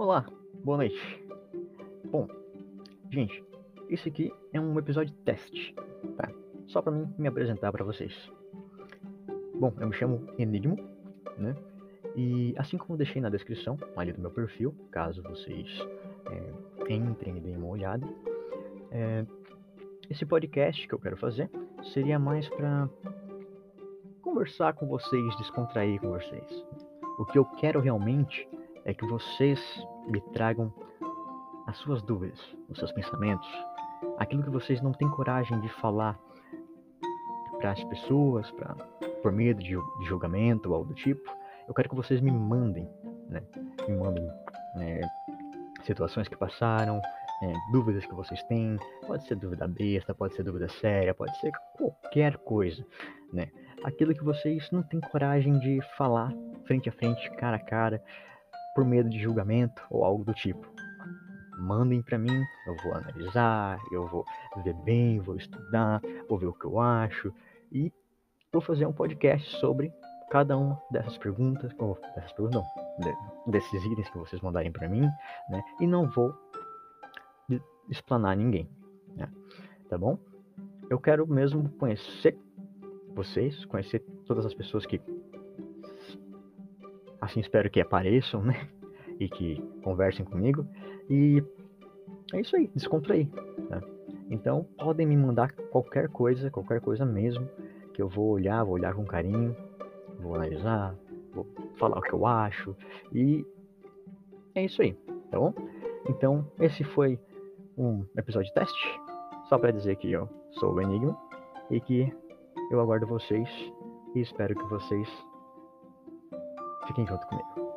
Olá, boa noite. Bom, gente, esse aqui é um episódio teste, tá? Só para mim me apresentar para vocês. Bom, eu me chamo Enigmo, né? E assim como deixei na descrição ali do meu perfil, caso vocês é, entrem e deem uma olhada, é, esse podcast que eu quero fazer seria mais para conversar com vocês, descontrair com vocês. O que eu quero realmente é que vocês me tragam as suas dúvidas, os seus pensamentos, aquilo que vocês não têm coragem de falar para as pessoas, pra, por medo de, de julgamento ou algo do tipo. Eu quero que vocês me mandem, né? Me mandem né, situações que passaram, é, dúvidas que vocês têm. Pode ser dúvida besta, pode ser dúvida séria, pode ser qualquer coisa, né? Aquilo que vocês não têm coragem de falar frente a frente, cara a cara, por medo de julgamento ou algo do tipo. Mandem para mim, eu vou analisar, eu vou ver bem, vou estudar, vou ver o que eu acho e vou fazer um podcast sobre cada uma dessas perguntas, dessas perguntas não, desses itens que vocês mandarem para mim, né? E não vou explanar ninguém, né? Tá bom? Eu quero mesmo conhecer vocês, conhecer todas as pessoas que assim espero que apareçam, né? E que conversem comigo. E é isso aí, descontrair. Né? Então podem me mandar qualquer coisa, qualquer coisa mesmo, que eu vou olhar, vou olhar com carinho, vou analisar, vou falar o que eu acho. E é isso aí, tá bom? Então esse foi um episódio de teste, só para dizer que eu sou o Enigma e que eu aguardo vocês e espero que vocês 責任者を含め。る、